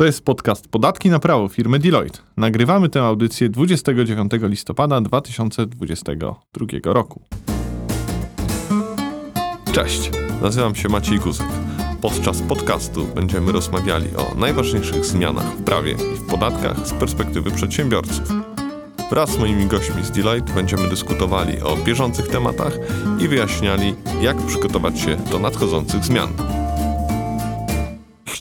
To jest podcast Podatki na prawo firmy Deloitte. Nagrywamy tę audycję 29 listopada 2022 roku. Cześć, nazywam się Maciej Guzek. Podczas podcastu będziemy rozmawiali o najważniejszych zmianach w prawie i w podatkach z perspektywy przedsiębiorców. Wraz z moimi gośćmi z Deloitte będziemy dyskutowali o bieżących tematach i wyjaśniali, jak przygotować się do nadchodzących zmian.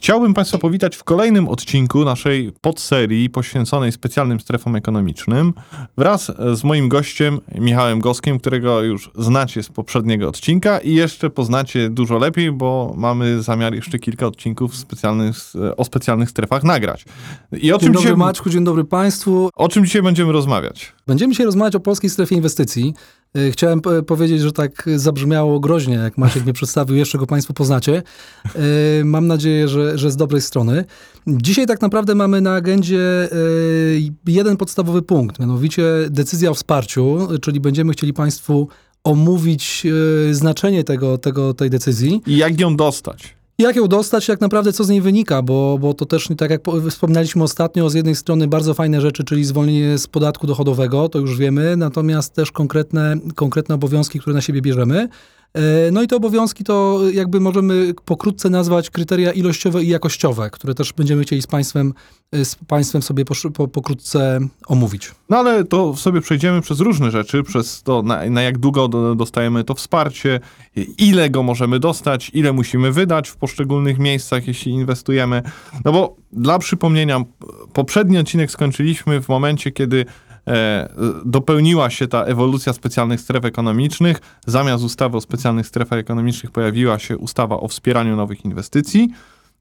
Chciałbym Państwa powitać w kolejnym odcinku naszej podserii poświęconej specjalnym strefom ekonomicznym wraz z moim gościem Michałem Goskiem, którego już znacie z poprzedniego odcinka i jeszcze poznacie dużo lepiej, bo mamy zamiar jeszcze kilka odcinków specjalnych, o specjalnych strefach nagrać. I o dzień czym dobry dzisiaj, Maćku, dzień dobry Państwu. O czym dzisiaj będziemy rozmawiać? Będziemy dzisiaj rozmawiać o polskiej strefie inwestycji. Y, chciałem powiedzieć, że tak zabrzmiało groźnie, jak Maciek mnie przedstawił, jeszcze go Państwo poznacie. Y, mam nadzieję, że, że z dobrej strony. Dzisiaj tak naprawdę mamy na agendzie y, jeden podstawowy punkt, mianowicie decyzja o wsparciu, czyli będziemy chcieli Państwu omówić znaczenie tego, tego, tej decyzji. I jak ją dostać. Jak ją dostać, jak naprawdę co z niej wynika, bo, bo to też, tak jak wspominaliśmy ostatnio, z jednej strony bardzo fajne rzeczy, czyli zwolnienie z podatku dochodowego, to już wiemy, natomiast też konkretne, konkretne obowiązki, które na siebie bierzemy. E, no i te obowiązki to jakby możemy pokrótce nazwać kryteria ilościowe i jakościowe, które też będziemy chcieli z Państwem, e, z państwem sobie po, po, pokrótce omówić. No ale to sobie przejdziemy przez różne rzeczy, przez to na, na jak długo dostajemy to wsparcie, ile go możemy dostać, ile musimy wydać w poszczególnych miejscach, jeśli inwestujemy. No bo dla przypomnienia, poprzedni odcinek skończyliśmy w momencie, kiedy dopełniła się ta ewolucja specjalnych stref ekonomicznych. Zamiast ustawy o specjalnych strefach ekonomicznych pojawiła się ustawa o wspieraniu nowych inwestycji.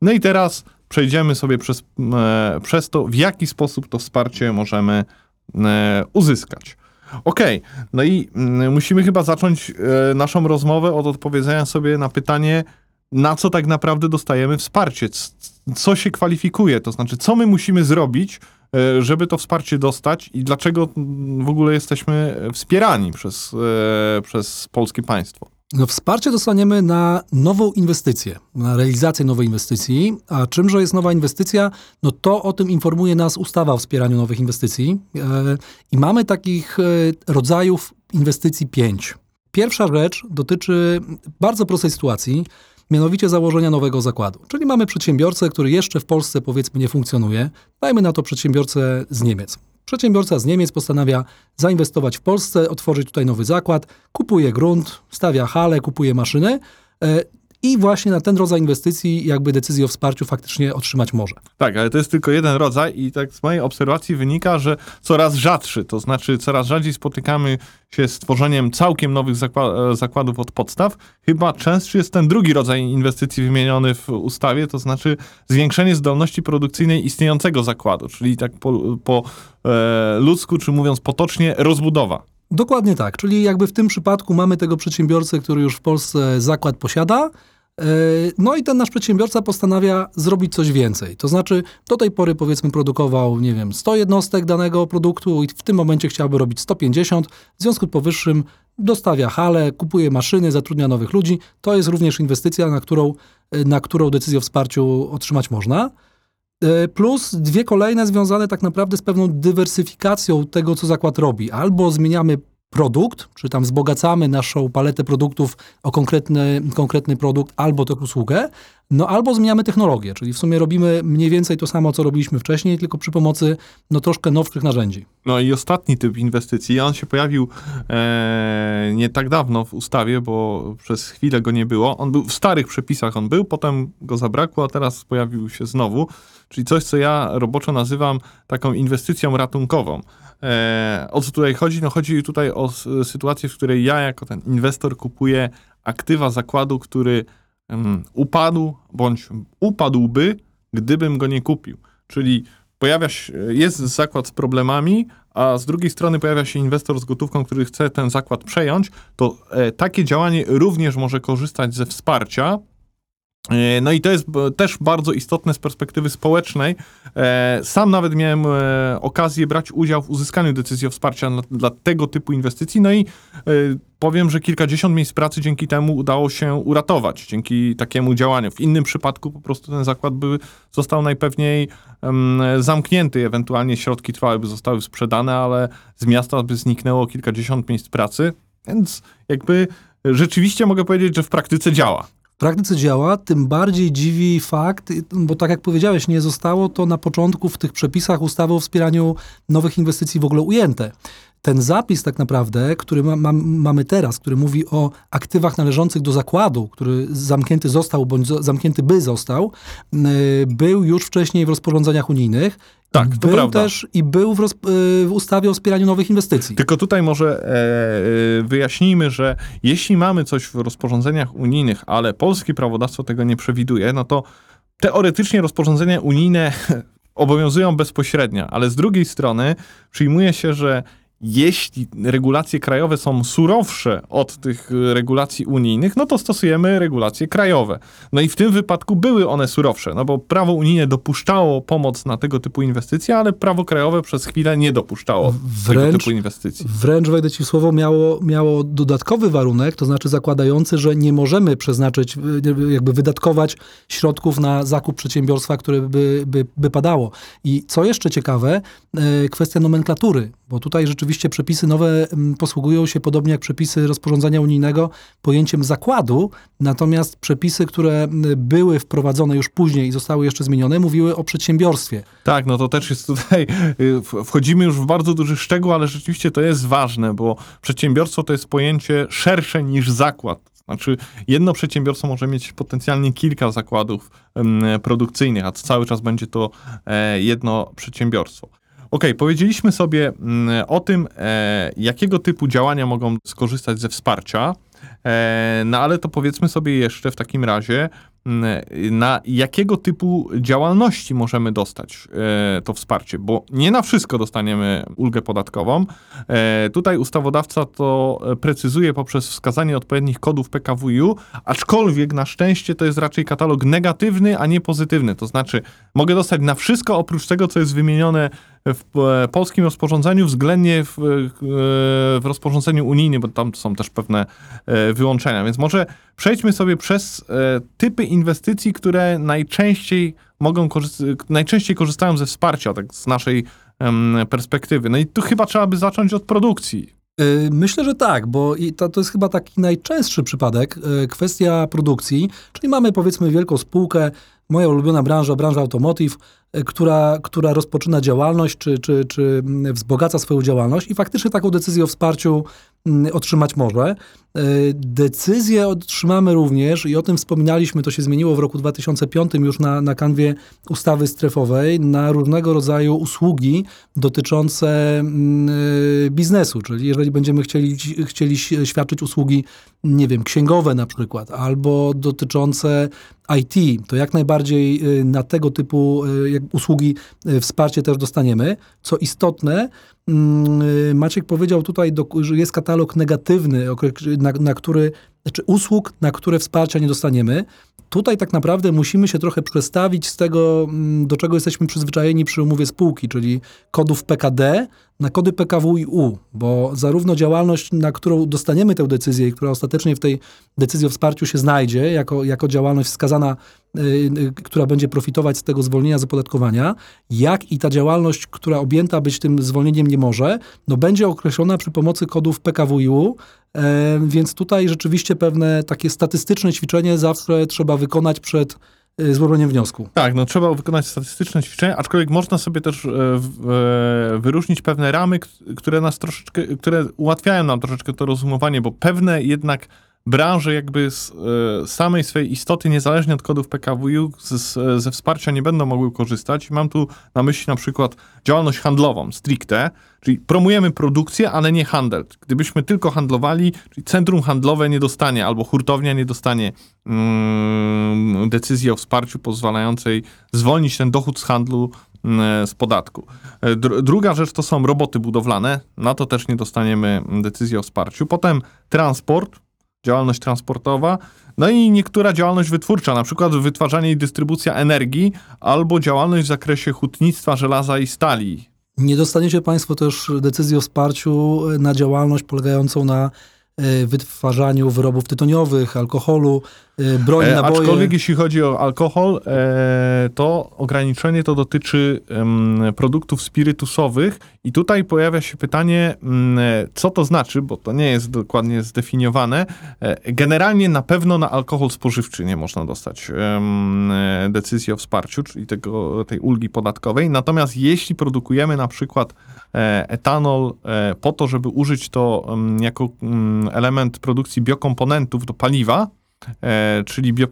No i teraz przejdziemy sobie przez, e, przez to, w jaki sposób to wsparcie możemy e, uzyskać. Okej, okay. no i mm, musimy chyba zacząć naszą rozmowę od odpowiedzenia sobie na pytanie, na co tak naprawdę dostajemy wsparcie, co się kwalifikuje, to znaczy, co my musimy zrobić, E, żeby to wsparcie dostać i dlaczego w ogóle jesteśmy wspierani przez, e, przez polskie państwo? No, wsparcie dostaniemy na nową inwestycję, na realizację nowej inwestycji. A czymże jest nowa inwestycja? No to o tym informuje nas ustawa o wspieraniu nowych inwestycji. E, I mamy takich rodzajów inwestycji pięć. Pierwsza rzecz dotyczy bardzo prostej sytuacji mianowicie założenia nowego zakładu. Czyli mamy przedsiębiorcę, który jeszcze w Polsce powiedzmy nie funkcjonuje, dajmy na to przedsiębiorcę z Niemiec. Przedsiębiorca z Niemiec postanawia zainwestować w Polsce, otworzyć tutaj nowy zakład, kupuje grunt, stawia hale, kupuje maszyny. E, i właśnie na ten rodzaj inwestycji jakby decyzję o wsparciu faktycznie otrzymać może. Tak, ale to jest tylko jeden rodzaj i tak z mojej obserwacji wynika, że coraz rzadszy, to znaczy coraz rzadziej spotykamy się z tworzeniem całkiem nowych zakła zakładów od podstaw. Chyba częstszy jest ten drugi rodzaj inwestycji wymieniony w ustawie, to znaczy zwiększenie zdolności produkcyjnej istniejącego zakładu, czyli tak po, po e, ludzku, czy mówiąc potocznie, rozbudowa. Dokładnie tak, czyli jakby w tym przypadku mamy tego przedsiębiorcę, który już w Polsce zakład posiada, e, no i ten nasz przedsiębiorca postanawia zrobić coś więcej. To znaczy, do tej pory powiedzmy produkował, nie wiem, 100 jednostek danego produktu i w tym momencie chciałby robić 150. W związku z powyższym dostawia hale, kupuje maszyny, zatrudnia nowych ludzi. To jest również inwestycja, na którą, e, na którą decyzję o wsparciu otrzymać można. E, plus dwie kolejne związane tak naprawdę z pewną dywersyfikacją tego, co zakład robi. Albo zmieniamy produkt, czy tam wzbogacamy naszą paletę produktów o konkretny, konkretny produkt albo tę usługę, no albo zmieniamy technologię, czyli w sumie robimy mniej więcej to samo, co robiliśmy wcześniej, tylko przy pomocy no, troszkę nowszych narzędzi. No i ostatni typ inwestycji, on się pojawił e, nie tak dawno w ustawie, bo przez chwilę go nie było. On był w starych przepisach, on był, potem go zabrakło, a teraz pojawił się znowu, czyli coś, co ja roboczo nazywam taką inwestycją ratunkową. E, o co tutaj chodzi? No chodzi tutaj o sytuację, w której ja jako ten inwestor kupuję aktywa zakładu, który um, upadł bądź upadłby, gdybym go nie kupił. Czyli pojawia się, jest zakład z problemami, a z drugiej strony pojawia się inwestor z gotówką, który chce ten zakład przejąć, to e, takie działanie również może korzystać ze wsparcia No i to jest też bardzo istotne z perspektywy społecznej. E, Sam nawet miałem e, okazję brać udział w uzyskaniu decyzji o wsparciu dla, tego typu inwestycji. No i e, powiem, że kilkadziesiąt miejsc pracy dzięki temu udało się uratować, dzięki takiemu działaniu. W innym przypadku po prostu ten zakład by został najpewniej zamknięty, ewentualnie środki trwałe by zostały sprzedane, ale z miasta by zniknęło kilkadziesiąt miejsc pracy. Więc jakby rzeczywiście mogę powiedzieć, że w praktyce działa. Praktyce działa, tym bardziej dziwi fakt, bo tak jak powiedziałeś, nie zostało to na początku w tych przepisach ustawy o wspieraniu nowych inwestycji w ogóle ujęte. Ten zapis tak naprawdę, który ma, ma, mamy teraz, który mówi o aktywach należących do zakładu, który zamknięty został bądź zamknięty by został, yy, był już wcześniej w rozporządzeniach unijnych. Tak, to był prawda. też i był w, roz, yy, w ustawie o wspieraniu nowych inwestycji. Tylko tutaj może e, e, wyjaśnijmy, że jeśli mamy coś w rozporządzeniach unijnych, ale polskie prawodawstwo tego nie przewiduje, no to teoretycznie rozporządzenia unijne obowiązują bezpośrednio, ale z drugiej strony przyjmuje się, że jeśli regulacje krajowe są surowsze od tych e, regulacji unijnych, no to stosujemy regulacje krajowe. No i w tym wypadku były one surowsze, no bo prawo unijne dopuszczało pomoc na tego typu inwestycje, ale prawo krajowe przez chwilę nie dopuszczało tego Wręcz- typu inwestycji. Wręcz wejdę ci w słowo, miało, miało dodatkowy warunek, to znaczy zakładający, że nie możemy przeznaczyć, y, jakby wydatkować środków na zakup przedsiębiorstwa, które by, by, by padało. I co jeszcze ciekawe, y, kwestia nomenklatury, bo tutaj rzeczywiście przepisy nowe mm, posługują się, podobnie jak przepisy rozporządzenia unijnego, pojęciem zakładu, natomiast przepisy, które y, były wprowadzone już później i zostały jeszcze zmienione, mówiły o przedsiębiorstwie. Tak, no to też jest tutaj, y, wchodzimy już w bardzo duży szczegół, ale rzeczywiście to jest ważne, bo przedsiębiorstwo to jest pojęcie szersze niż zakład. Znaczy, jedno przedsiębiorstwo może mieć potencjalnie kilka zakładów em, produkcyjnych, a cały czas będzie to e, jedno przedsiębiorstwo. Okej, powiedzieliśmy sobie mm, o tym, e, jakiego typu działania mogą skorzystać ze wsparcia, e, no ale to powiedzmy sobie jeszcze w takim razie, mm, na jakiego typu działalności możemy dostać e, to wsparcie, bo nie na wszystko dostaniemy ulgę podatkową. Tutaj ustawodawca to precyzuje poprzez wskazanie odpowiednich kodów PKWiU, aczkolwiek na szczęście to jest raczej katalog negatywny, a nie pozytywny. To znaczy, mogę dostać na wszystko oprócz tego, co jest wymienione w e, polskim rozporządzeniu, względnie w, e, w rozporządzeniu unijnym, bo tam są też pewne e, wyłączenia. Więc może przejdźmy sobie przez typy inwestycji, które najczęściej mogą najczęściej korzystają ze wsparcia, tak z naszej perspektywy. No i tu chyba trzeba by zacząć od produkcji. Myślę, że tak, bo to, to jest chyba taki najczęstszy przypadek, kwestia produkcji, czyli mamy powiedzmy wielką spółkę, moja ulubiona branża, branża automotive, która, która rozpoczyna działalność, czy, czy, czy wzbogaca swoją działalność i faktycznie taką decyzję o wsparciu otrzymać może. Y, Decyzję otrzymamy również i o tym wspominaliśmy, to się zmieniło w roku 2005 już na, na kanwie ustawy strefowej, na różnego rodzaju usługi dotyczące mm, y, biznesu, czyli jeżeli będziemy chcieli, chcieli świadczyć usługi, nie wiem, księgowe na przykład, albo dotyczące IT, to jak najbardziej y, na tego typu usługi wsparcie też dostaniemy. Co istotne, mm, Maciek powiedział tutaj, że jest katalog negatywny, na, na który, znaczy usług, na które wsparcia nie dostaniemy. Tutaj tak naprawdę musimy się trochę przestawić z tego, mm, do czego jesteśmy przyzwyczajeni przy umowie spółki, czyli kodów PKD na kody PKW i U, bo zarówno działalność, na którą dostaniemy tę decyzję i która ostatecznie w tej decyzji o wsparciu się znajdzie, jako, jako działalność wskazana, y, y, która będzie profitować z tego zwolnienia z opodatkowania, jak i ta działalność, która objęta być tym zwolnieniem nie może, no będzie określona przy pomocy kodów PKW i U, E, więc tutaj rzeczywiście pewne takie statystyczne ćwiczenie zawsze trzeba wykonać przed e, złożeniem wniosku. Tak, no trzeba wykonać statystyczne ćwiczenia, aczkolwiek można sobie też e, e, wyróżnić pewne ramy, które nas troszeczkę, które ułatwiają nam troszeczkę to rozumowanie, bo pewne jednak branże jakby z e, samej swej istoty, niezależnie od kodów PKWiU, z, ze wsparcia nie będą mogły korzystać. Mam tu na myśli na przykład działalność handlową, stricte, czyli promujemy produkcję, ale nie handel. Gdybyśmy tylko handlowali, czyli centrum handlowe nie dostanie, albo hurtownia nie dostanie mm, decyzji o wsparciu pozwalającej zwolnić ten dochód z handlu mm, z podatku. E, dr- Druga rzecz to są roboty budowlane, na to też nie dostaniemy decyzji o wsparciu. Potem transport, działalność transportowa, no i niektóra działalność wytwórcza, na przykład wytwarzanie i dystrybucja energii, albo działalność w zakresie hutnictwa żelaza i stali. Nie dostaniecie Państwo też decyzji o wsparciu na działalność polegającą na e, wytwarzaniu wyrobów tytoniowych, alkoholu, e, broni, E, naboje. aczkolwiek jeśli chodzi o alkohol, e, to ograniczenie to dotyczy em, produktów spirytusowych i tutaj pojawia się pytanie, mm, e, co to znaczy, bo to nie jest dokładnie zdefiniowane. E, generalnie na pewno na alkohol spożywczy nie można dostać e, decyzji o wsparciu, czyli tego, tej ulgi podatkowej. Natomiast jeśli produkujemy na przykład e, etanol po to, żeby użyć to jako mm, element produkcji biokomponentów do paliwa, czyli bio,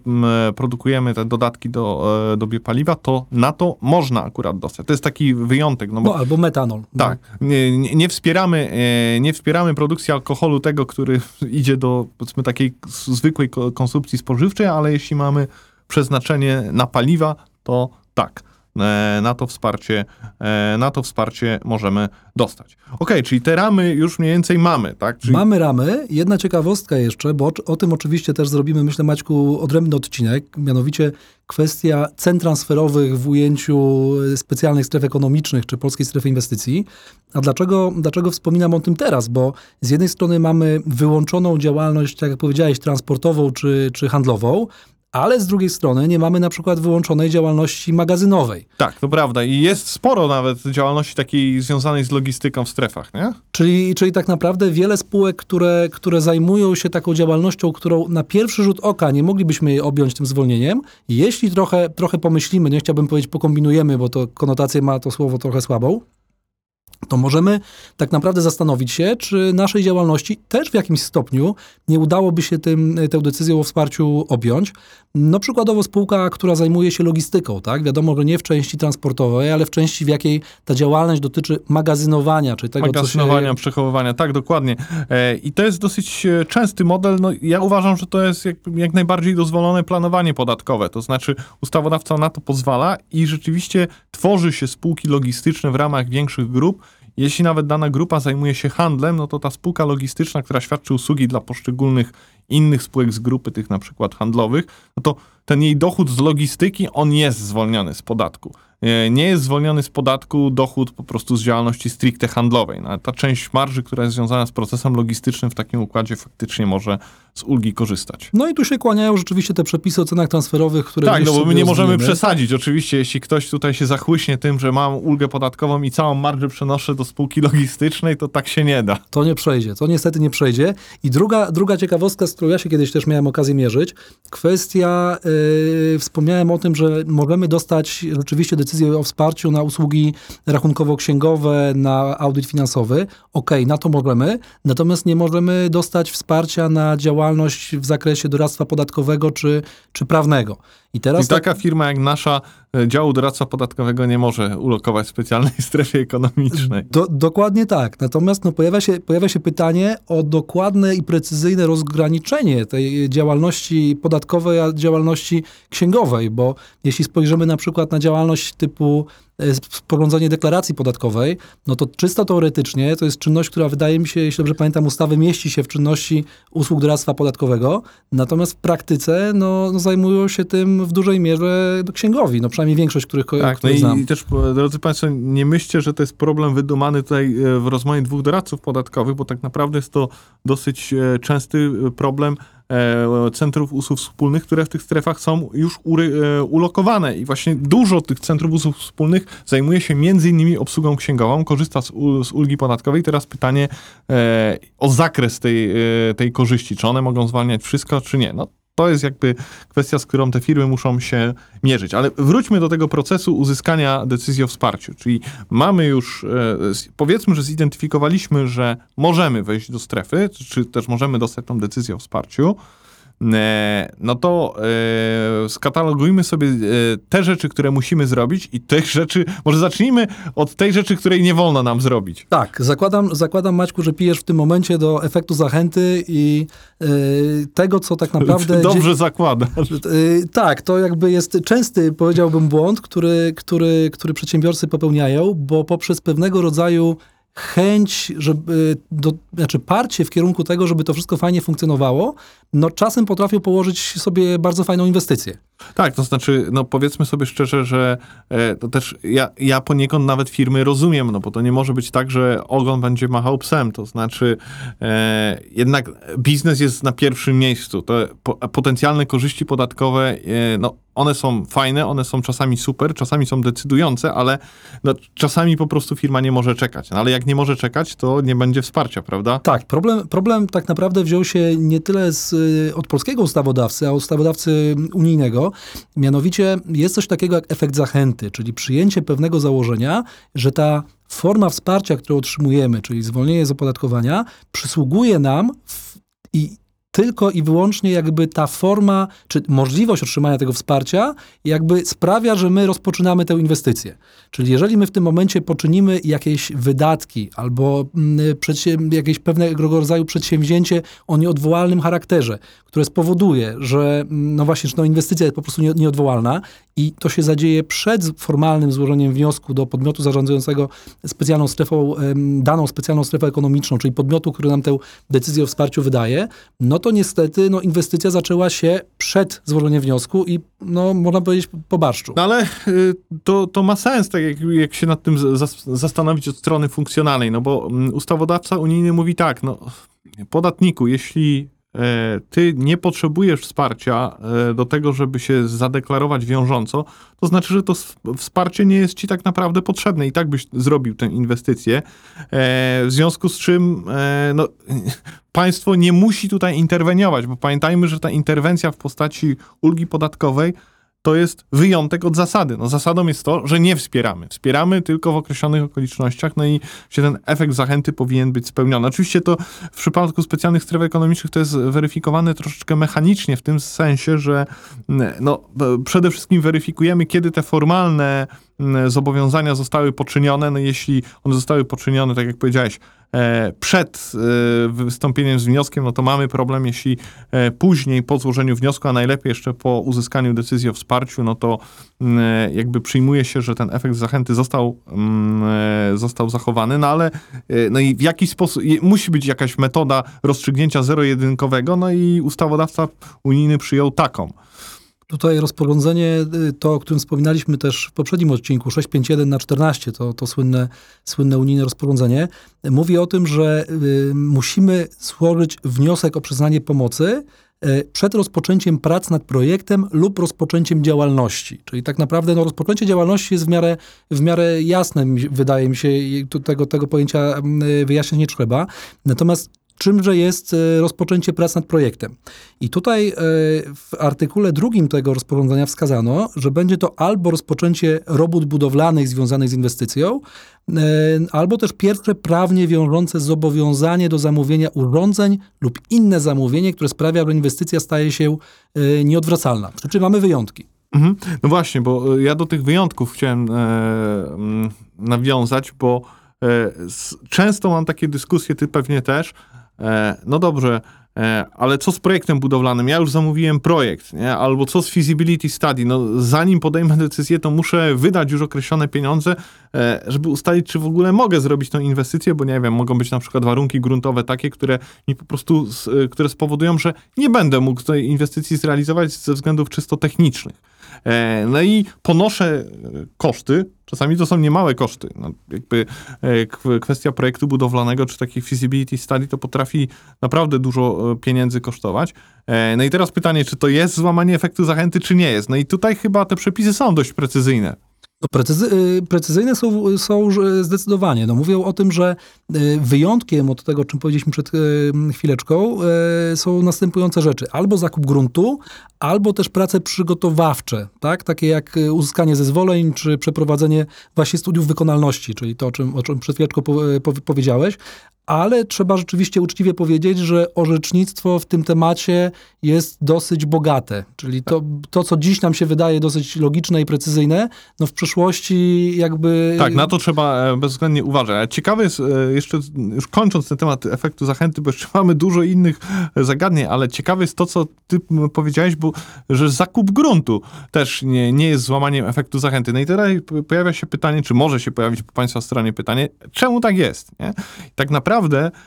produkujemy te dodatki do, e, do biopaliwa, to na to można akurat dostać. To jest taki wyjątek, no bo No, albo metanol. No. tak, nie, nie, wspieramy, e, nie wspieramy produkcji alkoholu tego, który idzie do powiedzmy takiej zwykłej ko- konsumpcji spożywczej, ale jeśli mamy przeznaczenie na paliwa, to tak. E, Na to wsparcie, e, na to wsparcie możemy dostać. Okej, czyli te ramy już mniej więcej mamy, tak? Czyli Mamy ramy. Jedna ciekawostka jeszcze, bo o, tym oczywiście też zrobimy, myślę, Maćku, odrębny odcinek, mianowicie kwestia cen transferowych w ujęciu specjalnych stref ekonomicznych czy polskiej strefy inwestycji. A dlaczego, dlaczego wspominam o tym teraz? Bo z jednej strony mamy wyłączoną działalność, tak jak powiedziałeś, transportową czy, czy handlową, ale z drugiej strony nie mamy na przykład wyłączonej działalności magazynowej. tak, to prawda. I jest sporo nawet działalności takiej związanej z logistyką w strefach, nie? Czyli, czyli tak naprawdę wiele spółek, które, które zajmują się taką działalnością, którą na pierwszy rzut oka nie moglibyśmy jej objąć tym zwolnieniem. Jeśli trochę, trochę pomyślimy, nie chciałbym powiedzieć pokombinujemy, bo to konotację ma to słowo trochę słabą, to możemy tak naprawdę zastanowić się, czy naszej działalności też w jakimś stopniu nie udałoby się tym, tę decyzją o wsparciu objąć. No przykładowo spółka, która zajmuje się logistyką, tak? Wiadomo, że nie w części transportowej, ale w części, w jakiej ta działalność dotyczy magazynowania, czy tego, co się... magazynowania, przechowywania, tak, dokładnie. E, I to jest dosyć e, częsty model. No, ja uważam, że to jest jak, jak najbardziej dozwolone planowanie podatkowe. To znaczy, ustawodawca na to pozwala i rzeczywiście tworzy się spółki logistyczne w ramach większych grup. Jeśli nawet dana grupa zajmuje się handlem, no to ta spółka logistyczna, która świadczy usługi dla poszczególnych innych spółek z grupy, tych na przykład handlowych, no to ten jej dochód z logistyki, on jest zwolniony z podatku. E, Nie jest zwolniony z podatku dochód po prostu z działalności stricte handlowej. No, ta część marży, która jest związana z procesem logistycznym w takim układzie faktycznie może z ulgi korzystać. No i tu się kłaniają rzeczywiście te przepisy o cenach transferowych, które Tak, no bo my nie możemy rozwiniemy. przesadzić. Oczywiście, jeśli ktoś tutaj się zachłyśnie tym, że mam ulgę podatkową i całą marżę przenoszę do spółki logistycznej, to tak się nie da. To nie przejdzie, to niestety nie przejdzie. I druga, druga ciekawostka, z którą ja się kiedyś też miałem okazję mierzyć, kwestia, yy, wspomniałem o tym, że możemy dostać rzeczywiście decyzję o wsparciu na usługi rachunkowo-księgowe, na audyt finansowy. Okej, na to możemy, natomiast nie możemy dostać wsparcia na działalność w zakresie doradztwa podatkowego czy, czy prawnego. I teraz I taka firma jak nasza działu doradztwa podatkowego nie może ulokować w specjalnej strefie ekonomicznej. Do, dokładnie tak. Natomiast no, pojawia, się, pojawia się pytanie o dokładne i precyzyjne rozgraniczenie tej działalności podatkowej, a działalności księgowej, bo jeśli spojrzymy na przykład na działalność typu e, sporządzenie deklaracji podatkowej, no to czysto teoretycznie to jest czynność, która wydaje mi się, jeśli dobrze pamiętam ustawy, mieści się w czynności usług doradztwa podatkowego, natomiast w praktyce no, no zajmują się tym w dużej mierze księgowi, no przynajmniej większość, których, Tak, no których znam. i, i też, e, drodzy Państwo, nie myślcie, że to jest problem wydumany tutaj e, w rozmowie dwóch doradców podatkowych, bo tak naprawdę jest to dosyć częsty problem centrów usług wspólnych, które w tych strefach są już e, ulokowane i właśnie dużo tych centrów usług wspólnych zajmuje się między innymi obsługą księgową, korzysta z, ulgi podatkowej. Teraz pytanie e, o zakres tej, e, tej korzyści, czy one mogą zwalniać wszystko, czy nie. No, to jest jakby kwestia, z którą te firmy muszą się mierzyć. Ale wróćmy do tego procesu uzyskania decyzji o wsparciu. Czyli mamy już, e, powiedzmy, że zidentyfikowaliśmy, że możemy wejść do strefy, czy też możemy dostać tą decyzję o wsparciu. E, No to e, skatalogujmy sobie e, te rzeczy, które musimy zrobić i tych rzeczy, może zacznijmy od tej rzeczy, której nie wolno nam zrobić. Tak, zakładam, zakładam Maćku, że pijesz w tym momencie do efektu zachęty i tego, co tak naprawdę... Dobrze zakładam. Y, tak, to jakby jest częsty, powiedziałbym, błąd, który, który, który przedsiębiorcy popełniają, bo poprzez pewnego rodzaju chęć, żeby, do, znaczy parcie w kierunku tego, żeby to wszystko fajnie funkcjonowało, no czasem potrafią położyć sobie bardzo fajną inwestycję. Tak, to znaczy, no powiedzmy sobie szczerze, że e, to też ja, ja poniekąd nawet firmy rozumiem, no bo to nie może być tak, że ogon będzie machał psem, to znaczy e, jednak biznes jest na pierwszym miejscu. Te po, potencjalne korzyści podatkowe, e, no one są fajne, one są czasami super, czasami są decydujące, ale no, czasami po prostu firma nie może czekać. No, ale jak nie może czekać, to nie będzie wsparcia, prawda? Tak, problem, problem tak naprawdę wziął się nie tyle z, y, od polskiego ustawodawcy, a od ustawodawcy unijnego. Mianowicie jest coś takiego jak efekt zachęty, czyli przyjęcie pewnego założenia, że ta forma wsparcia, którą otrzymujemy, czyli zwolnienie z opodatkowania, przysługuje nam w, i tylko i wyłącznie jakby ta forma, czy możliwość otrzymania tego wsparcia, jakby sprawia, że my rozpoczynamy tę inwestycję. Czyli jeżeli my w tym momencie poczynimy jakieś wydatki albo mm, jakieś pewnego rodzaju przedsięwzięcie o nieodwołalnym charakterze, które spowoduje, że mm, no właśnie, no inwestycja jest po prostu nie, nieodwołalna i to się zadzieje przed formalnym złożeniem wniosku do podmiotu zarządzającego specjalną strefą, daną specjalną strefę ekonomiczną, czyli podmiotu, który nam tę decyzję o wsparciu wydaje, no to niestety no, inwestycja zaczęła się przed złożeniem wniosku i no, można powiedzieć po barszczu. No ale y, to, to ma sens, tak jak, jak się nad tym zastanowić od strony funkcjonalnej, no bo mm, ustawodawca unijny mówi tak, no podatniku, jeśli ty nie potrzebujesz wsparcia e, do tego, żeby się zadeklarować wiążąco, to znaczy, że to wsparcie nie jest ci tak naprawdę potrzebne i tak byś zrobił tę inwestycję. E, w związku z czym no, państwo nie musi tutaj interweniować, bo pamiętajmy, że ta interwencja w postaci ulgi podatkowej to jest wyjątek od zasady. No, zasadą jest to, że nie wspieramy. Wspieramy tylko w określonych okolicznościach, no i się ten efekt zachęty powinien być spełniony. Oczywiście to w przypadku specjalnych stref ekonomicznych to jest weryfikowane troszeczkę mechanicznie, w tym sensie, że no, przede wszystkim weryfikujemy, kiedy te formalne zobowiązania zostały poczynione. No, jeśli one zostały poczynione, tak jak powiedziałeś, E, przed e, wystąpieniem z wnioskiem, no to mamy problem, jeśli e, później po złożeniu wniosku, a najlepiej jeszcze po uzyskaniu decyzji o wsparciu, no to mm, jakby przyjmuje się, że ten efekt zachęty został, mm, został zachowany, no ale no i w jaki sposób, musi być jakaś metoda rozstrzygnięcia zero-jedynkowego, no i ustawodawca unijny przyjął taką. Tutaj rozporządzenie, y, to o którym wspominaliśmy też w poprzednim odcinku, 651 na 14, to, to słynne, słynne unijne rozporządzenie, mówi o tym, że y, musimy złożyć wniosek o przyznanie pomocy y, przed rozpoczęciem prac nad projektem lub rozpoczęciem działalności. Czyli tak naprawdę no, rozpoczęcie działalności jest w miarę, w miarę jasne, wydaje mi się, tego, tego pojęcia wyjaśniać nie trzeba. Natomiast czymże jest e, rozpoczęcie prac nad projektem. I tutaj e, w artykule drugim tego rozporządzenia wskazano, że będzie to albo rozpoczęcie robót budowlanych związanych z inwestycją, e, albo też pierwsze prawnie wiążące zobowiązanie do zamówienia urządzeń lub inne zamówienie, które sprawia, że inwestycja staje się nieodwracalna. Przy czym mamy wyjątki. Mhm. No właśnie, bo ja do tych wyjątków chciałem e, nawiązać, bo często mam takie dyskusje, ty pewnie też, no dobrze, e, ale co z projektem budowlanym? Ja już zamówiłem projekt, nie? albo co z feasibility study? No, zanim podejmę decyzję, to muszę wydać już określone pieniądze, e, żeby ustalić, czy w ogóle mogę zrobić tą inwestycję, bo nie wiem, mogą być na przykład warunki gruntowe takie, które mi po prostu, które spowodują, że nie będę mógł tej inwestycji zrealizować ze względów czysto technicznych. E, no i ponoszę koszty, czasami to są niemałe koszty. No, jakby e, kwestia projektu budowlanego czy takiej feasibility study to potrafi naprawdę dużo e, pieniędzy kosztować. No i teraz pytanie, czy to jest złamanie efektu zachęty, czy nie jest? No i tutaj chyba te przepisy są dość precyzyjne. No precyzy, y, precyzyjne są, są zdecydowanie. No mówią o tym, że y, wyjątkiem od tego, o czym powiedzieliśmy przed y, chwileczką, są następujące rzeczy. Albo zakup gruntu, albo też prace przygotowawcze, tak? takie jak uzyskanie zezwoleń, czy przeprowadzenie właśnie studiów wykonalności, czyli to, o czym, o czym przed chwileczką powiedziałeś. Ale trzeba rzeczywiście uczciwie powiedzieć, że orzecznictwo w tym temacie jest dosyć bogate. Czyli to, to co dziś nam się wydaje dosyć logiczne i precyzyjne, no w przyszłości jakby... Tak, na to trzeba e, bezwzględnie uważać. Ciekawe jest, e, jeszcze już kończąc ten temat efektu zachęty, bo jeszcze mamy dużo innych e, zagadnień, ale ciekawe jest to, co ty powiedziałeś, bo że zakup gruntu też nie, nie jest złamaniem efektu zachęty. No i teraz pojawia się pytanie, czy może się pojawić po Państwa stronie pytanie, czemu tak jest? Nie? Tak naprawdę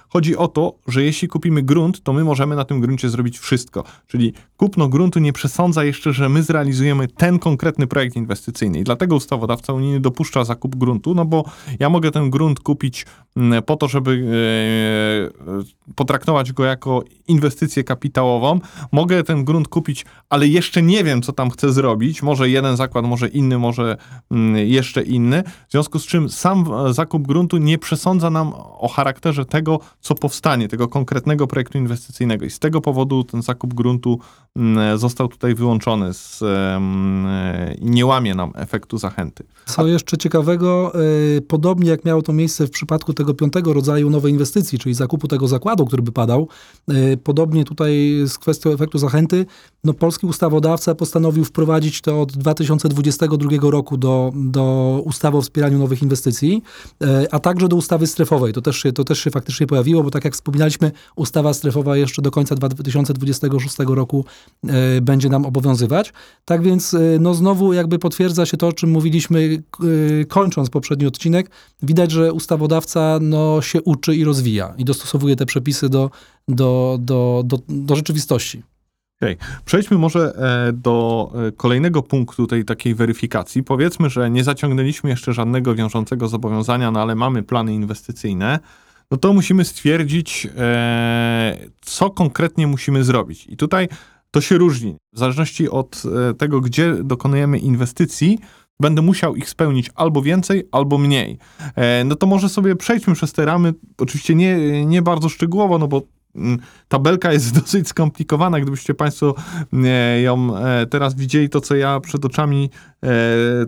chodzi o to, że jeśli kupimy grunt, to my możemy na tym gruncie zrobić wszystko. Czyli kupno gruntu nie przesądza jeszcze, że my zrealizujemy ten konkretny projekt inwestycyjny. I dlatego ustawodawca unijny dopuszcza zakup gruntu, no bo ja mogę ten grunt kupić mm, po to, żeby e, e, potraktować go jako inwestycję kapitałową. Mogę ten grunt kupić, ale jeszcze nie wiem, co tam chcę zrobić. Może jeden zakład, może inny, może mm, jeszcze inny. W związku z czym sam zakup gruntu nie przesądza nam o charakterze tego, co powstanie, tego konkretnego projektu inwestycyjnego. I z tego powodu ten zakup gruntu mm, został tutaj wyłączony z, e, i nie łamie nam efektu zachęty. Co jeszcze ciekawego, y, podobnie jak miało to miejsce w przypadku tego piątego rodzaju nowej inwestycji, czyli zakupu tego zakładu, który by padał, y, podobnie tutaj z kwestią efektu zachęty, no polski ustawodawca postanowił wprowadzić to od 2022 roku do, do ustawy o wspieraniu nowych inwestycji, y, a także do ustawy strefowej. To też, się, to też się faktycznie pojawiło, bo tak jak wspominaliśmy, ustawa strefowa jeszcze do końca 2026 roku y, będzie nam obowiązywać. Tak więc y, no znowu jakby potwierdza się to, o czym mówiliśmy kończąc poprzedni odcinek. Widać, że ustawodawca no, się uczy i rozwija i dostosowuje te przepisy do, do, do, do, do rzeczywistości. Okej. Przejdźmy może e, do e, kolejnego punktu tej takiej weryfikacji. Powiedzmy, że nie zaciągnęliśmy jeszcze żadnego wiążącego zobowiązania, no ale mamy plany inwestycyjne. No to musimy stwierdzić, e, co konkretnie musimy zrobić. I tutaj to się różni. W zależności od tego, gdzie dokonujemy inwestycji, będę musiał ich spełnić albo więcej, albo mniej. No to może sobie przejdźmy przez te ramy, oczywiście nie, nie bardzo szczegółowo, no bo tabelka jest dosyć skomplikowana. Gdybyście Państwo e, ją e, teraz widzieli, to co ja przed oczami e,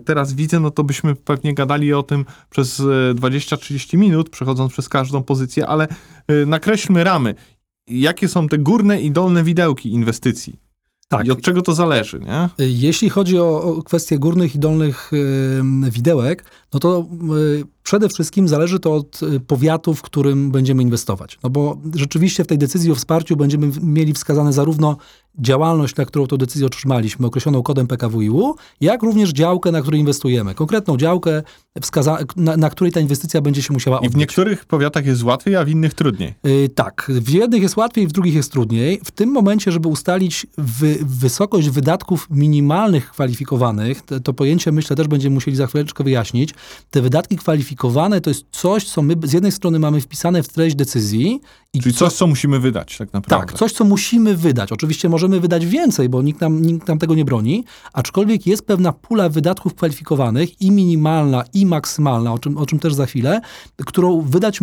teraz widzę, no to byśmy pewnie gadali o tym przez e, 20-30 minut, przechodząc przez każdą pozycję, ale nakreślmy ramy. Jakie są te górne i dolne widełki inwestycji? Tak. I od czego to zależy, nie? Jeśli chodzi o, o kwestie górnych i dolnych widełek, no to przede wszystkim zależy to od y, powiatu, w którym będziemy inwestować. No bo rzeczywiście w tej decyzji o wsparciu będziemy mieli wskazane zarówno działalność, na którą tę decyzję otrzymaliśmy, określoną kodem PKWiU, jak również działkę, na której inwestujemy. Konkretną działkę, wskaza- na, na której ta inwestycja będzie się musiała I w odbyć. niektórych powiatach jest łatwiej, a w innych trudniej. Y, Tak, w jednych jest łatwiej, w drugich jest trudniej. W tym momencie, żeby ustalić wy, wysokość wydatków minimalnych kwalifikowanych, to, to pojęcie myślę też będziemy musieli za chwileczkę wyjaśnić. Te wydatki kwalifikowane to jest coś, co my z jednej strony mamy wpisane w treść decyzji i Czyli co, coś, co musimy wydać tak naprawdę. tak, coś, co musimy wydać. Oczywiście możemy wydać więcej, bo nikt nam, nikt nam tego nie broni, aczkolwiek jest pewna pula wydatków kwalifikowanych i minimalna, i maksymalna, o czym, o czym też za chwilę, którą wydać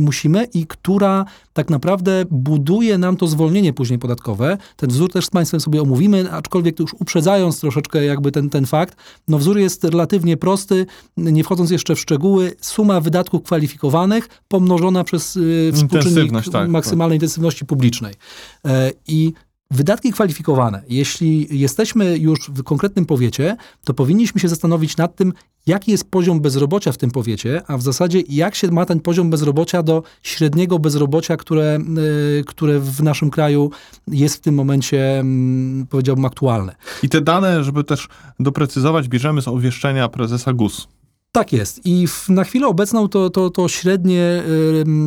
musimy i która tak naprawdę buduje nam to zwolnienie później podatkowe. Ten wzór też z Państwem sobie omówimy, aczkolwiek już uprzedzając troszeczkę jakby ten, ten fakt, no wzór jest relatywnie prosty, nie wchodząc jeszcze w szczegóły, suma wydatków kwalifikowanych pomnożona przez y, współczynnik tak, maksymalnej intensywności publicznej. E, I wydatki kwalifikowane, jeśli jesteśmy już w konkretnym powiecie, to powinniśmy się zastanowić nad tym, jaki jest poziom bezrobocia w tym powiecie, a w zasadzie jak się ma ten poziom bezrobocia do średniego bezrobocia, które, y, które w naszym kraju jest w tym momencie, mm, powiedziałbym, aktualne. I te dane, żeby też doprecyzować, bierzemy z obwieszczenia prezesa GUS. Tak jest. I w, na chwilę obecną to, to, to średnie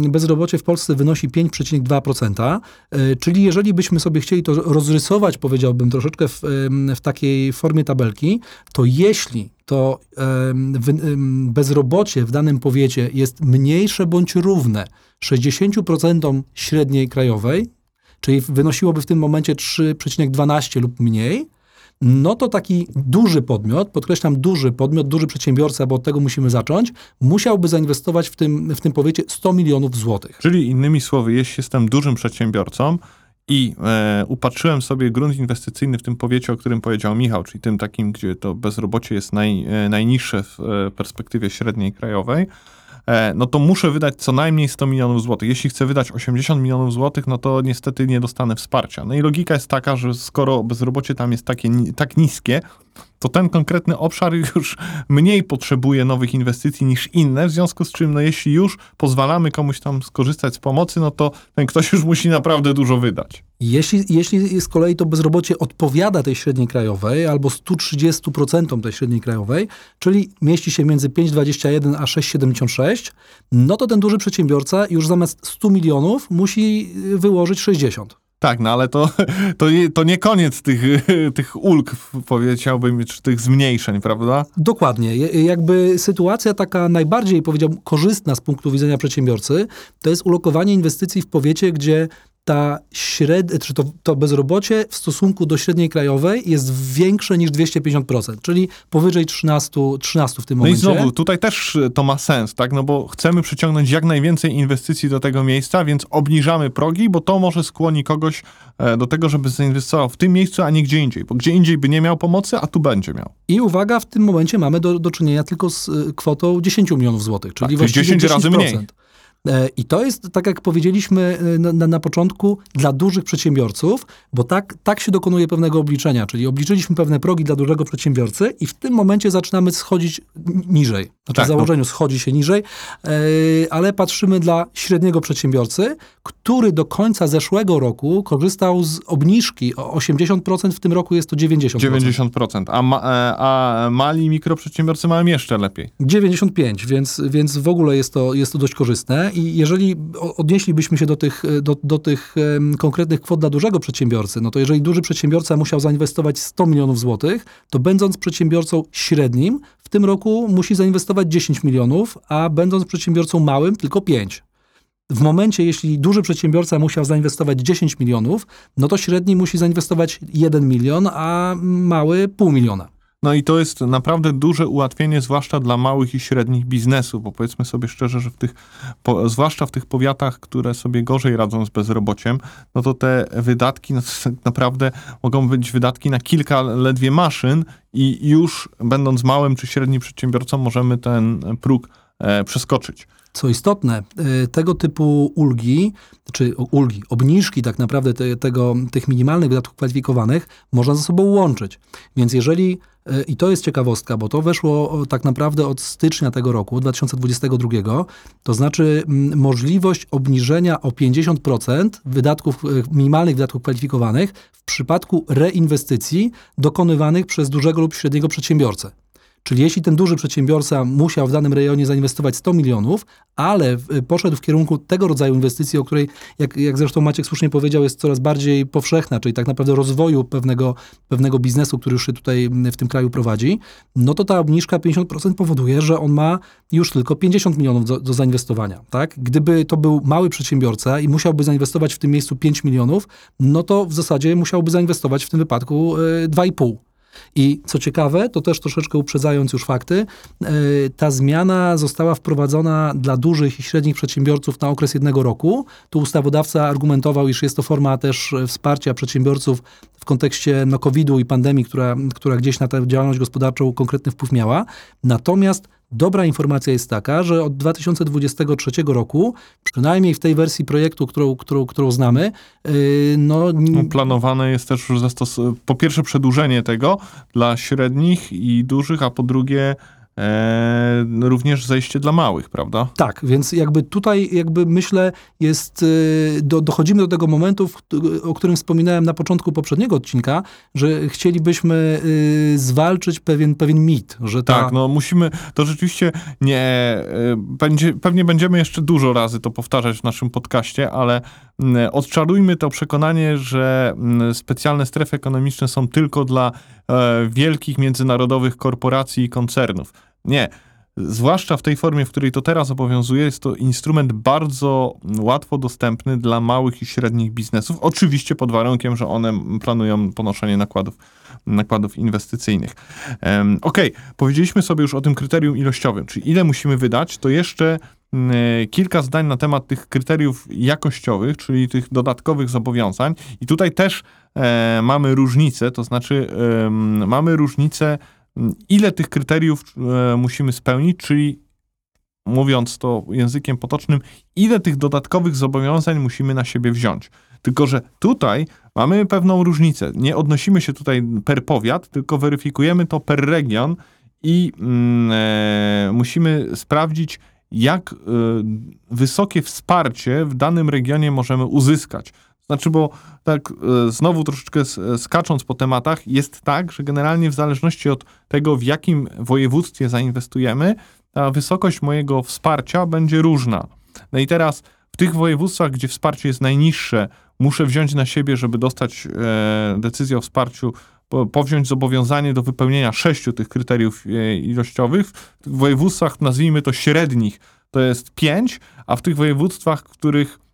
bezrobocie w Polsce wynosi 5,2%. Y, czyli jeżeli byśmy sobie chcieli to rozrysować, powiedziałbym, troszeczkę w, w takiej formie tabelki, to jeśli to bezrobocie w danym powiecie jest mniejsze bądź równe 60% średniej krajowej, czyli wynosiłoby w tym momencie 3,12 lub mniej, no to taki duży podmiot, podkreślam duży podmiot, duży przedsiębiorca, bo od tego musimy zacząć, musiałby zainwestować w tym, w tym powiecie 100 milionów złotych. Czyli innymi słowy, jeśli jestem dużym przedsiębiorcą i e, upatrzyłem sobie grunt inwestycyjny w tym powiecie, o którym powiedział Michał, czyli tym takim, gdzie to bezrobocie jest naj, e, najniższe w e, perspektywie średniej krajowej, no to muszę wydać co najmniej 100 milionów złotych. Jeśli chcę wydać 80 milionów złotych, no to niestety nie dostanę wsparcia. No i logika jest taka, że skoro bezrobocie tam jest takie, tak niskie, to ten konkretny obszar już mniej potrzebuje nowych inwestycji niż inne, w związku z czym, no jeśli już pozwalamy komuś tam skorzystać z pomocy, no to ten ktoś już musi naprawdę dużo wydać. Jeśli, jeśli z kolei to bezrobocie odpowiada tej średniej krajowej albo 130% tej średniej krajowej, czyli mieści się między 5,21 a 6,76, no to ten duży przedsiębiorca już zamiast 100 milionów musi wyłożyć 60. Tak, no ale to, to, nie- to nie koniec tych, tych ulg, powiedziałbym, czy tych zmniejszeń, prawda? Dokładnie. Jakby sytuacja taka najbardziej, powiedziałbym, korzystna z punktu widzenia przedsiębiorcy, to jest ulokowanie inwestycji w powiecie, gdzie ta śred... czy to, to bezrobocie w stosunku do średniej krajowej jest większe niż 250%, czyli powyżej 13, 13 w tym No i momencie. znowu, tutaj też y, to ma sens, tak? No bo chcemy przyciągnąć jak najwięcej inwestycji do tego miejsca, więc obniżamy progi, bo to może skłoni kogoś e, do tego, żeby zainwestował w tym miejscu, a nie gdzie indziej. Bo gdzie indziej by nie miał pomocy, a tu będzie miał. I uwaga, w tym momencie mamy do, do czynienia tylko z y, kwotą 10 milionów złotych, czyli Tak, właściwie 10 razy 10%. mniej. E, I to jest, tak jak powiedzieliśmy y, na, na, początku, dla dużych przedsiębiorców, bo tak, tak się dokonuje pewnego obliczenia, czyli obliczyliśmy pewne progi dla dużego przedsiębiorcy i w tym momencie zaczynamy schodzić niżej. Znaczy Tak, w założeniu schodzi się niżej, e, ale patrzymy dla średniego przedsiębiorcy, który do końca zeszłego roku korzystał z obniżki o 80%, w tym roku jest to 90%. 90%. A, ma, e, a mali mikroprzedsiębiorcy mają jeszcze lepiej. 95, więc, więc w ogóle jest to, jest to dość korzystne i jeżeli odnieślibyśmy się do tych, do, do tych konkretnych kwot dla dużego przedsiębiorcy, no to jeżeli duży przedsiębiorca musiał zainwestować 100 milionów złotych, to będąc przedsiębiorcą średnim, w tym roku musi zainwestować 10 milionów, a będąc przedsiębiorcą małym tylko 5. W momencie, jeśli duży przedsiębiorca musiał zainwestować 10 milionów, no to średni musi zainwestować 1 milion, a mały pół miliona. No i to jest naprawdę duże ułatwienie, zwłaszcza dla małych i średnich biznesów, bo powiedzmy sobie szczerze, że w tych, po, zwłaszcza w tych powiatach, które sobie gorzej radzą z bezrobociem, no to te wydatki no, naprawdę mogą być wydatki na kilka ledwie maszyn i już będąc małym czy średnim przedsiębiorcą możemy ten próg e, przeskoczyć. Co istotne, y, tego typu ulgi, czy ulgi, obniżki tak naprawdę te, tego, tych minimalnych wydatków kwalifikowanych można ze sobą łączyć. Więc jeżeli, y, i to jest ciekawostka, bo to weszło tak naprawdę od stycznia tego roku, 2022, to znaczy możliwość obniżenia o 50% wydatków, y, minimalnych wydatków kwalifikowanych w przypadku reinwestycji dokonywanych przez dużego lub średniego przedsiębiorcę. Czyli jeśli ten duży przedsiębiorca musiał w danym rejonie zainwestować 100 milionów, ale w- poszedł w kierunku tego rodzaju inwestycji, o której, jak, jak zresztą Maciek słusznie powiedział, jest coraz bardziej powszechna, czyli tak naprawdę rozwoju pewnego, pewnego biznesu, który już się tutaj w tym kraju prowadzi, no to ta obniżka 50% powoduje, że on ma już tylko 50 milionów do, do zainwestowania. Tak? Gdyby to był mały przedsiębiorca i musiałby zainwestować w tym miejscu 5 milionów, no to w zasadzie musiałby zainwestować w tym wypadku y, 2,5. I co ciekawe, to też troszeczkę uprzedzając już fakty, yy, ta zmiana została wprowadzona dla dużych i średnich przedsiębiorców na okres jednego roku. Tu ustawodawca argumentował, iż jest to forma też e, wsparcia przedsiębiorców w kontekście no, COVID-u i pandemii, która, która gdzieś na tę działalność gospodarczą konkretny wpływ miała. Natomiast dobra informacja jest taka, że od 2023 roku, przynajmniej w tej wersji projektu, którą, którą, którą znamy, yy, no, No, planowane jest też już po pierwsze przedłużenie tego dla średnich i dużych, a po drugie e, również zejście dla małych, prawda? Tak, więc jakby tutaj jakby myślę jest, y, do, dochodzimy do tego momentu, o którym wspominałem na początku poprzedniego odcinka, że chcielibyśmy y, zwalczyć pewien, pewien mit, że ta... Tak, no musimy, to rzeczywiście nie, e, będzie, pewnie będziemy jeszcze dużo razy to powtarzać w naszym podcaście, ale mm, odczarujmy to przekonanie, że mm, specjalne strefy ekonomiczne są tylko dla e, wielkich międzynarodowych korporacji i koncernów. Nie. Zwłaszcza w tej formie, w której to teraz obowiązuje, jest to instrument bardzo łatwo dostępny dla małych i średnich biznesów. Oczywiście pod warunkiem, że one planują ponoszenie nakładów, nakładów inwestycyjnych. Em, Okej, powiedzieliśmy sobie już o tym kryterium ilościowym, czyli ile musimy wydać, to jeszcze mm, kilka zdań na temat tych kryteriów jakościowych, czyli tych dodatkowych zobowiązań. I tutaj też e, mamy różnicę, to znaczy mamy różnicę, m, ile tych kryteriów e, musimy spełnić, czyli mówiąc to językiem potocznym, ile tych dodatkowych zobowiązań musimy na siebie wziąć. Tylko, że tutaj mamy pewną różnicę. Nie odnosimy się tutaj per powiat, tylko weryfikujemy to per region i mm, e, musimy sprawdzić, jak e, wysokie wsparcie w danym regionie możemy uzyskać. Znaczy, bo tak e, znowu troszeczkę s- skacząc po tematach, jest tak, że generalnie w zależności od tego, w jakim województwie zainwestujemy, ta wysokość mojego wsparcia będzie różna. No i teraz w tych województwach, gdzie wsparcie jest najniższe, muszę wziąć na siebie, żeby dostać e, decyzję o wsparciu, po, powziąć zobowiązanie do wypełnienia sześciu tych kryteriów e, ilościowych. W województwach, nazwijmy to średnich, to jest pięć, a w tych województwach, w których e,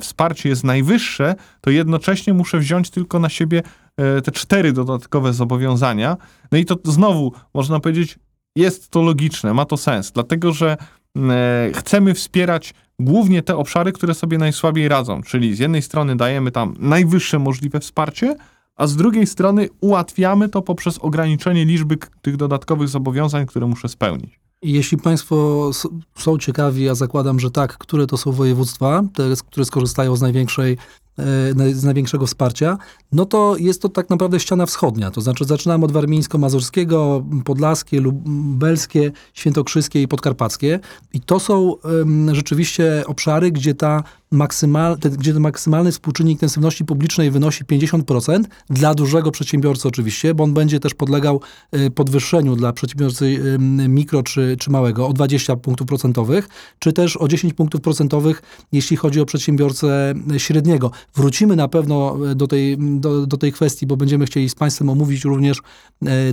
wsparcie jest najwyższe, to jednocześnie muszę wziąć tylko na siebie e, te cztery dodatkowe zobowiązania. No i to znowu można powiedzieć, jest to logiczne, ma to sens, dlatego że e, chcemy wspierać głównie te obszary, które sobie najsłabiej radzą, czyli z jednej strony dajemy tam najwyższe możliwe wsparcie, a z drugiej strony ułatwiamy to poprzez ograniczenie liczby tych dodatkowych zobowiązań, które muszę spełnić. Jeśli Państwo są ciekawi, a zakładam, że tak, które to są województwa, te, które skorzystają z największej e, z największego wsparcia, no to jest to tak naprawdę ściana wschodnia. To znaczy zaczynamy od warmińsko-mazurskiego, podlaskie, lubelskie, świętokrzyskie i podkarpackie. I to są em, rzeczywiście obszary, gdzie, ta maksymal, gdzie maksymalny współczynnik intensywności publicznej wynosi 50%, dla dużego przedsiębiorcy oczywiście, bo on będzie też podlegał e, podwyższeniu dla przedsiębiorcy mikro czy, czy małego o 20 punktów procentowych, czy też o 10 punktów procentowych, jeśli chodzi o przedsiębiorcę średniego. Wrócimy na pewno e, do tej, do, do tej kwestii, bo będziemy chcieli z Państwem omówić również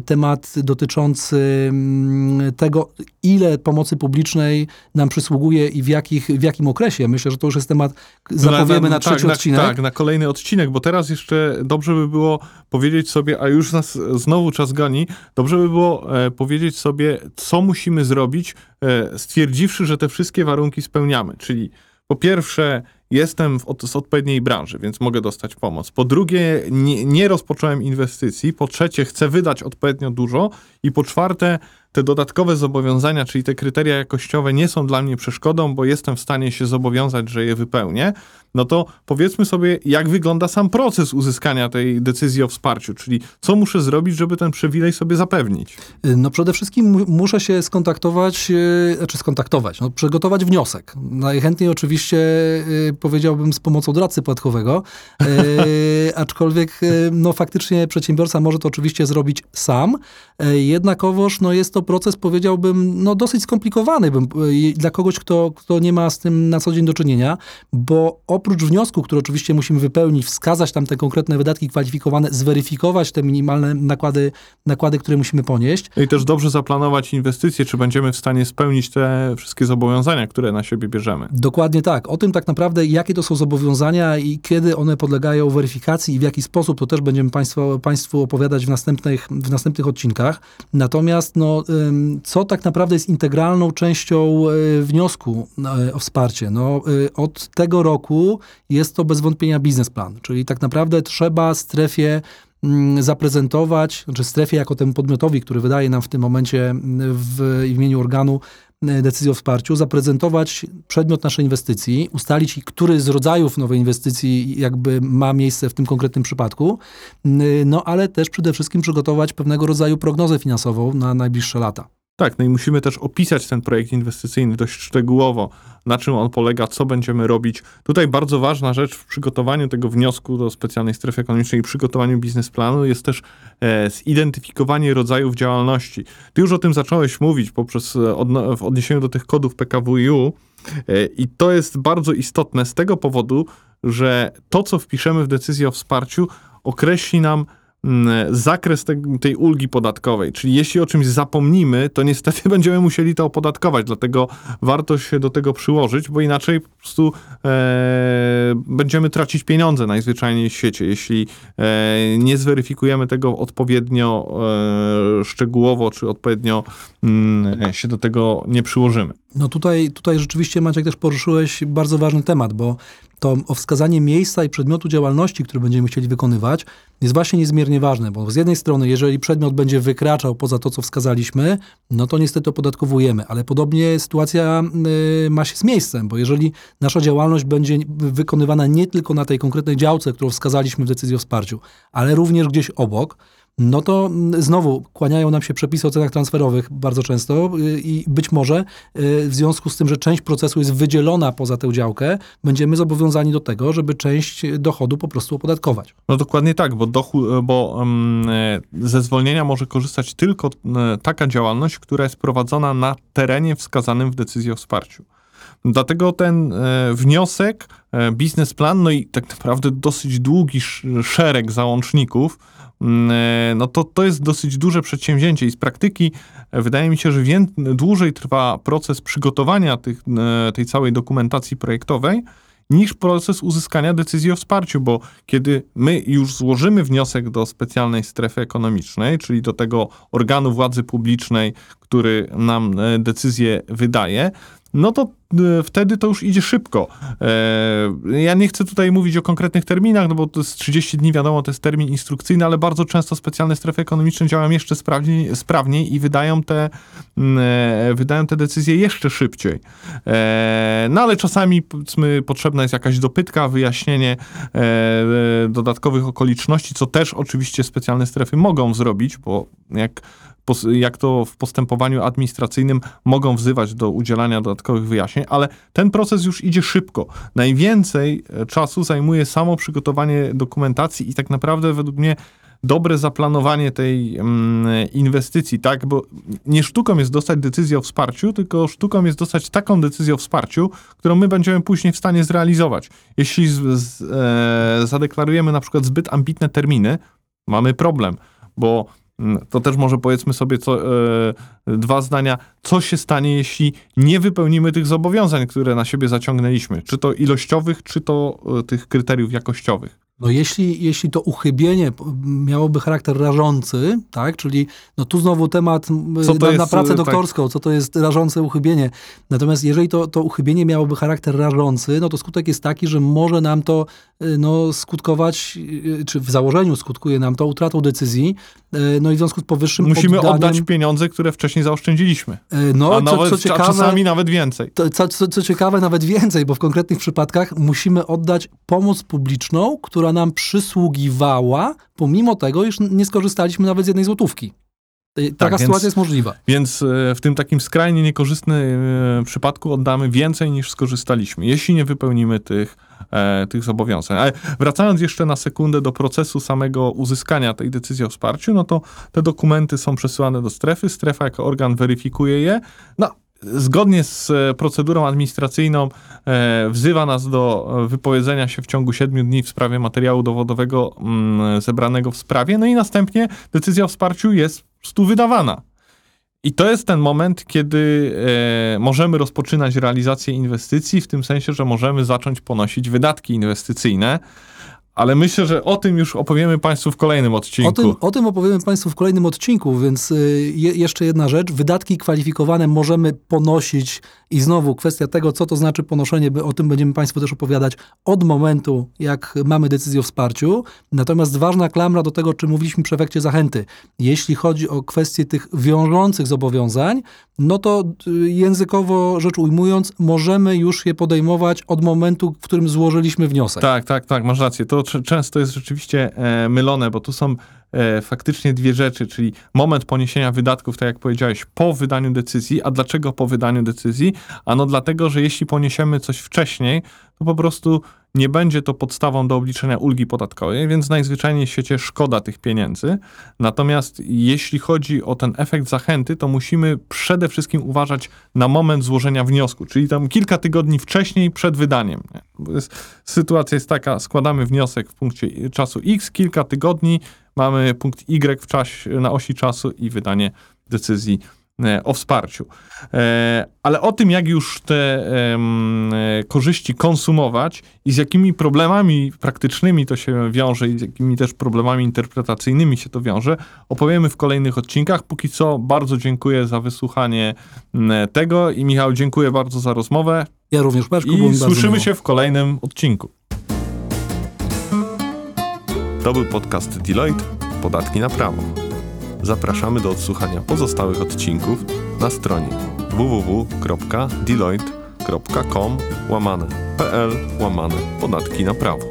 temat dotyczący mm, tego, ile pomocy publicznej nam przysługuje i w, jakich, w jakim okresie. Myślę, że to już jest temat, zapowiemy na, trzeci tak, odcinek. Tak, na kolejny odcinek, bo teraz jeszcze dobrze by było powiedzieć sobie, a już nas znowu czas goni, dobrze by było e, powiedzieć sobie, co musimy zrobić, e, stwierdziwszy, że te wszystkie warunki spełniamy. Czyli po pierwsze, jestem w, od, z odpowiedniej branży, więc mogę dostać pomoc. Po drugie, nie, nie rozpocząłem inwestycji. Po trzecie, chcę wydać odpowiednio dużo. I po czwarte, te dodatkowe zobowiązania, czyli te kryteria jakościowe nie są dla mnie przeszkodą, bo jestem w stanie się zobowiązać, że je wypełnię, no to powiedzmy sobie, jak wygląda sam proces uzyskania tej decyzji o wsparciu, czyli co muszę zrobić, żeby ten przywilej sobie zapewnić. No przede wszystkim mu- muszę się skontaktować, e, znaczy skontaktować, no, przygotować wniosek. Najchętniej oczywiście e, powiedziałbym z pomocą doradcy podatkowego, e, aczkolwiek no faktycznie przedsiębiorca może to oczywiście zrobić sam. Jednakowoż no jest to proces powiedziałbym no dosyć skomplikowany bym, dla kogoś, kto, kto nie ma z tym na co dzień do czynienia, bo oprócz wniosku, który oczywiście musimy wypełnić, wskazać tam te konkretne wydatki kwalifikowane, zweryfikować te minimalne nakłady, nakłady które musimy ponieść, No i też dobrze zaplanować inwestycje, czy będziemy w stanie spełnić te wszystkie zobowiązania, które na siebie bierzemy. Dokładnie tak. O tym tak naprawdę, jakie to są zobowiązania i kiedy one podlegają weryfikacji i w jaki sposób, to też będziemy Państwo, Państwu opowiadać w następnych, w następnych odcinkach. Natomiast no, co tak naprawdę jest integralną częścią y, wniosku y, o wsparcie? No, y, od tego roku jest to bez wątpienia biznesplan, czyli tak naprawdę trzeba strefie mm, zaprezentować, znaczy strefie jako temu podmiotowi, który wydaje nam w tym momencie mm, w imieniu organu e, decyzję o wsparciu, zaprezentować przedmiot naszej inwestycji, ustalić, który z rodzajów nowej inwestycji jakby ma miejsce w tym konkretnym przypadku, no ale też przede wszystkim przygotować pewnego rodzaju prognozę finansową na najbliższe lata. Tak, no i musimy też opisać ten projekt inwestycyjny dość szczegółowo, na czym on polega, co będziemy robić. Tutaj bardzo ważna rzecz w przygotowaniu tego wniosku do specjalnej strefy ekonomicznej i przygotowaniu biznesplanu jest też e, zidentyfikowanie rodzajów działalności. Ty już o tym zacząłeś mówić poprzez e, odno- w odniesieniu do tych kodów PKWiU e, i to jest bardzo istotne z tego powodu, że to, co wpiszemy w decyzję o wsparciu, określi nam zakres te, tej ulgi podatkowej. Czyli jeśli o czymś zapomnimy, to niestety będziemy musieli to opodatkować, dlatego warto się do tego przyłożyć, bo inaczej po prostu e, będziemy tracić pieniądze najzwyczajniej w świecie, jeśli e, nie zweryfikujemy tego odpowiednio e, szczegółowo, czy odpowiednio mm, się do tego nie przyłożymy. No tutaj, tutaj rzeczywiście Maciek też poruszyłeś bardzo ważny temat, bo to wskazanie miejsca i przedmiotu działalności, który będziemy chcieli wykonywać, jest właśnie niezmiernie ważne, bo z jednej strony, jeżeli przedmiot będzie wykraczał poza to, co wskazaliśmy, no to niestety opodatkowujemy, ale podobnie sytuacja y, ma się z miejscem, bo jeżeli nasza działalność będzie wykonywana nie tylko na tej konkretnej działce, którą wskazaliśmy w decyzji o wsparciu, ale również gdzieś obok, no to mm, znowu kłaniają nam się przepisy o cenach transferowych bardzo często y, i być może y, w związku z tym, że część procesu jest wydzielona poza tę działkę, będziemy zobowiązani do tego, żeby część dochodu po prostu opodatkować. No dokładnie tak, bo, dochód, bo um, ze zwolnienia może korzystać tylko taka działalność, która jest prowadzona na terenie wskazanym w decyzji o wsparciu. Dlatego ten e, wniosek, e, biznesplan, no i tak naprawdę dosyć długi sz, szereg załączników, no to, to jest dosyć duże przedsięwzięcie i z praktyki e, wydaje mi się, że wię, dłużej trwa proces przygotowania tych, e, tej całej dokumentacji projektowej, niż proces uzyskania decyzji o wsparciu, bo kiedy my już złożymy wniosek do specjalnej strefy ekonomicznej, czyli do tego organu władzy publicznej, który nam e, decyzję wydaje, no to e, wtedy to już idzie szybko. E, ja nie chcę tutaj mówić o konkretnych terminach, no bo to jest 30 dni, wiadomo, to jest termin instrukcyjny, ale bardzo często specjalne strefy ekonomiczne działają jeszcze sprawniej, sprawniej i wydają te, mm, e, wydają te decyzje jeszcze szybciej. No ale czasami potrzebna jest jakaś dopytka, wyjaśnienie dodatkowych okoliczności, co też oczywiście specjalne strefy mogą zrobić, bo jak jak to w postępowaniu administracyjnym mogą wzywać do udzielania dodatkowych wyjaśnień, ale ten proces już idzie szybko. Najwięcej e, czasu zajmuje samo przygotowanie dokumentacji i tak naprawdę według mnie dobre zaplanowanie tej mm, inwestycji, tak? Bo nie sztuką jest dostać decyzję o wsparciu, tylko sztuką jest dostać taką decyzję o wsparciu, którą my będziemy później w stanie zrealizować. Jeśli z, z, e, zadeklarujemy na przykład zbyt ambitne terminy, mamy problem, bo to też może powiedzmy sobie co, e, dwa zdania, co się stanie, jeśli nie wypełnimy tych zobowiązań, które na siebie zaciągnęliśmy, czy to ilościowych, czy to e, tych kryteriów jakościowych. No jeśli, jeśli to uchybienie miałoby charakter rażący, tak, czyli no tu znowu temat na, jest, na, pracę tak. doktorską, tak. co to jest rażące uchybienie. Natomiast jeżeli to, to uchybienie miałoby charakter rażący, no to skutek jest taki, że może nam to y, no, skutkować, y, czy w założeniu skutkuje nam to utratą decyzji, y, no i w związku z powyższym Musimy oddaniem... oddać pieniądze, które wcześniej zaoszczędziliśmy. No, a co, nawet, co ciekawe, czasami nawet więcej. To, co, co, co ciekawe, nawet więcej, bo w konkretnych przypadkach musimy oddać pomoc publiczną, która która nam przysługiwała, pomimo tego, iż nie skorzystaliśmy nawet z jednej złotówki. Taka tak, sytuacja więc, jest możliwa. Więc e, w tym takim skrajnie niekorzystnym e, przypadku oddamy więcej niż skorzystaliśmy, jeśli nie wypełnimy tych, e, tych zobowiązań. Ale wracając jeszcze na sekundę do procesu samego uzyskania tej decyzji o wsparciu, no to te dokumenty są przesyłane do strefy, strefa jako organ weryfikuje je. No, zgodnie z e, procedurą administracyjną e, wzywa nas do e, wypowiedzenia się w ciągu 7 dni w sprawie materiału dowodowego mm, zebranego w sprawie, no i następnie decyzja o wsparciu jest stu wydawana. I to jest ten moment, kiedy możemy rozpoczynać realizację inwestycji, w tym sensie, że możemy zacząć ponosić wydatki inwestycyjne. Ale myślę, że o tym już opowiemy Państwu w kolejnym odcinku. O tym, o tym opowiemy Państwu w kolejnym odcinku, więc y, je, jeszcze jedna rzecz. Wydatki kwalifikowane możemy ponosić i znowu kwestia tego, co to znaczy ponoszenie, o tym będziemy Państwu też opowiadać od momentu, jak mamy decyzję o wsparciu. Natomiast ważna klamra do tego, czy mówiliśmy przy efekcie zachęty. Jeśli chodzi o kwestię tych wiążących zobowiązań, no to y, językowo rzecz ujmując, możemy już je podejmować od momentu, w którym złożyliśmy wniosek. Tak, tak, tak, masz rację. To często jest rzeczywiście e, mylone, bo tu są e, faktycznie dwie rzeczy, czyli moment poniesienia wydatków, tak jak powiedziałeś, po wydaniu decyzji. A dlaczego po wydaniu decyzji? Ano dlatego, że jeśli poniesiemy coś wcześniej, to po prostu nie będzie to podstawą do obliczenia ulgi podatkowej, więc najzwyczajniej w świecie szkoda tych pieniędzy. Natomiast jeśli chodzi o ten efekt zachęty, to musimy przede wszystkim uważać na moment złożenia wniosku, czyli tam kilka tygodni wcześniej przed wydaniem. Sytuacja jest taka, składamy wniosek w punkcie czasu X, kilka tygodni, mamy punkt Y w czasie, na osi czasu i wydanie decyzji e, o wsparciu. E, Ale o tym, jak już te e, korzyści konsumować i z jakimi problemami praktycznymi to się wiąże i z jakimi też problemami interpretacyjnymi się to wiąże, opowiemy w kolejnych odcinkach. Póki co bardzo dziękuję za wysłuchanie tego i Michał, dziękuję bardzo za rozmowę Ja również, mi i słyszymy się w kolejnym odcinku. To był podcast Deloitte Podatki na prawo. Zapraszamy do odsłuchania pozostałych odcinków na stronie www.deloitte.com łamane pl łamane podatki na prawo.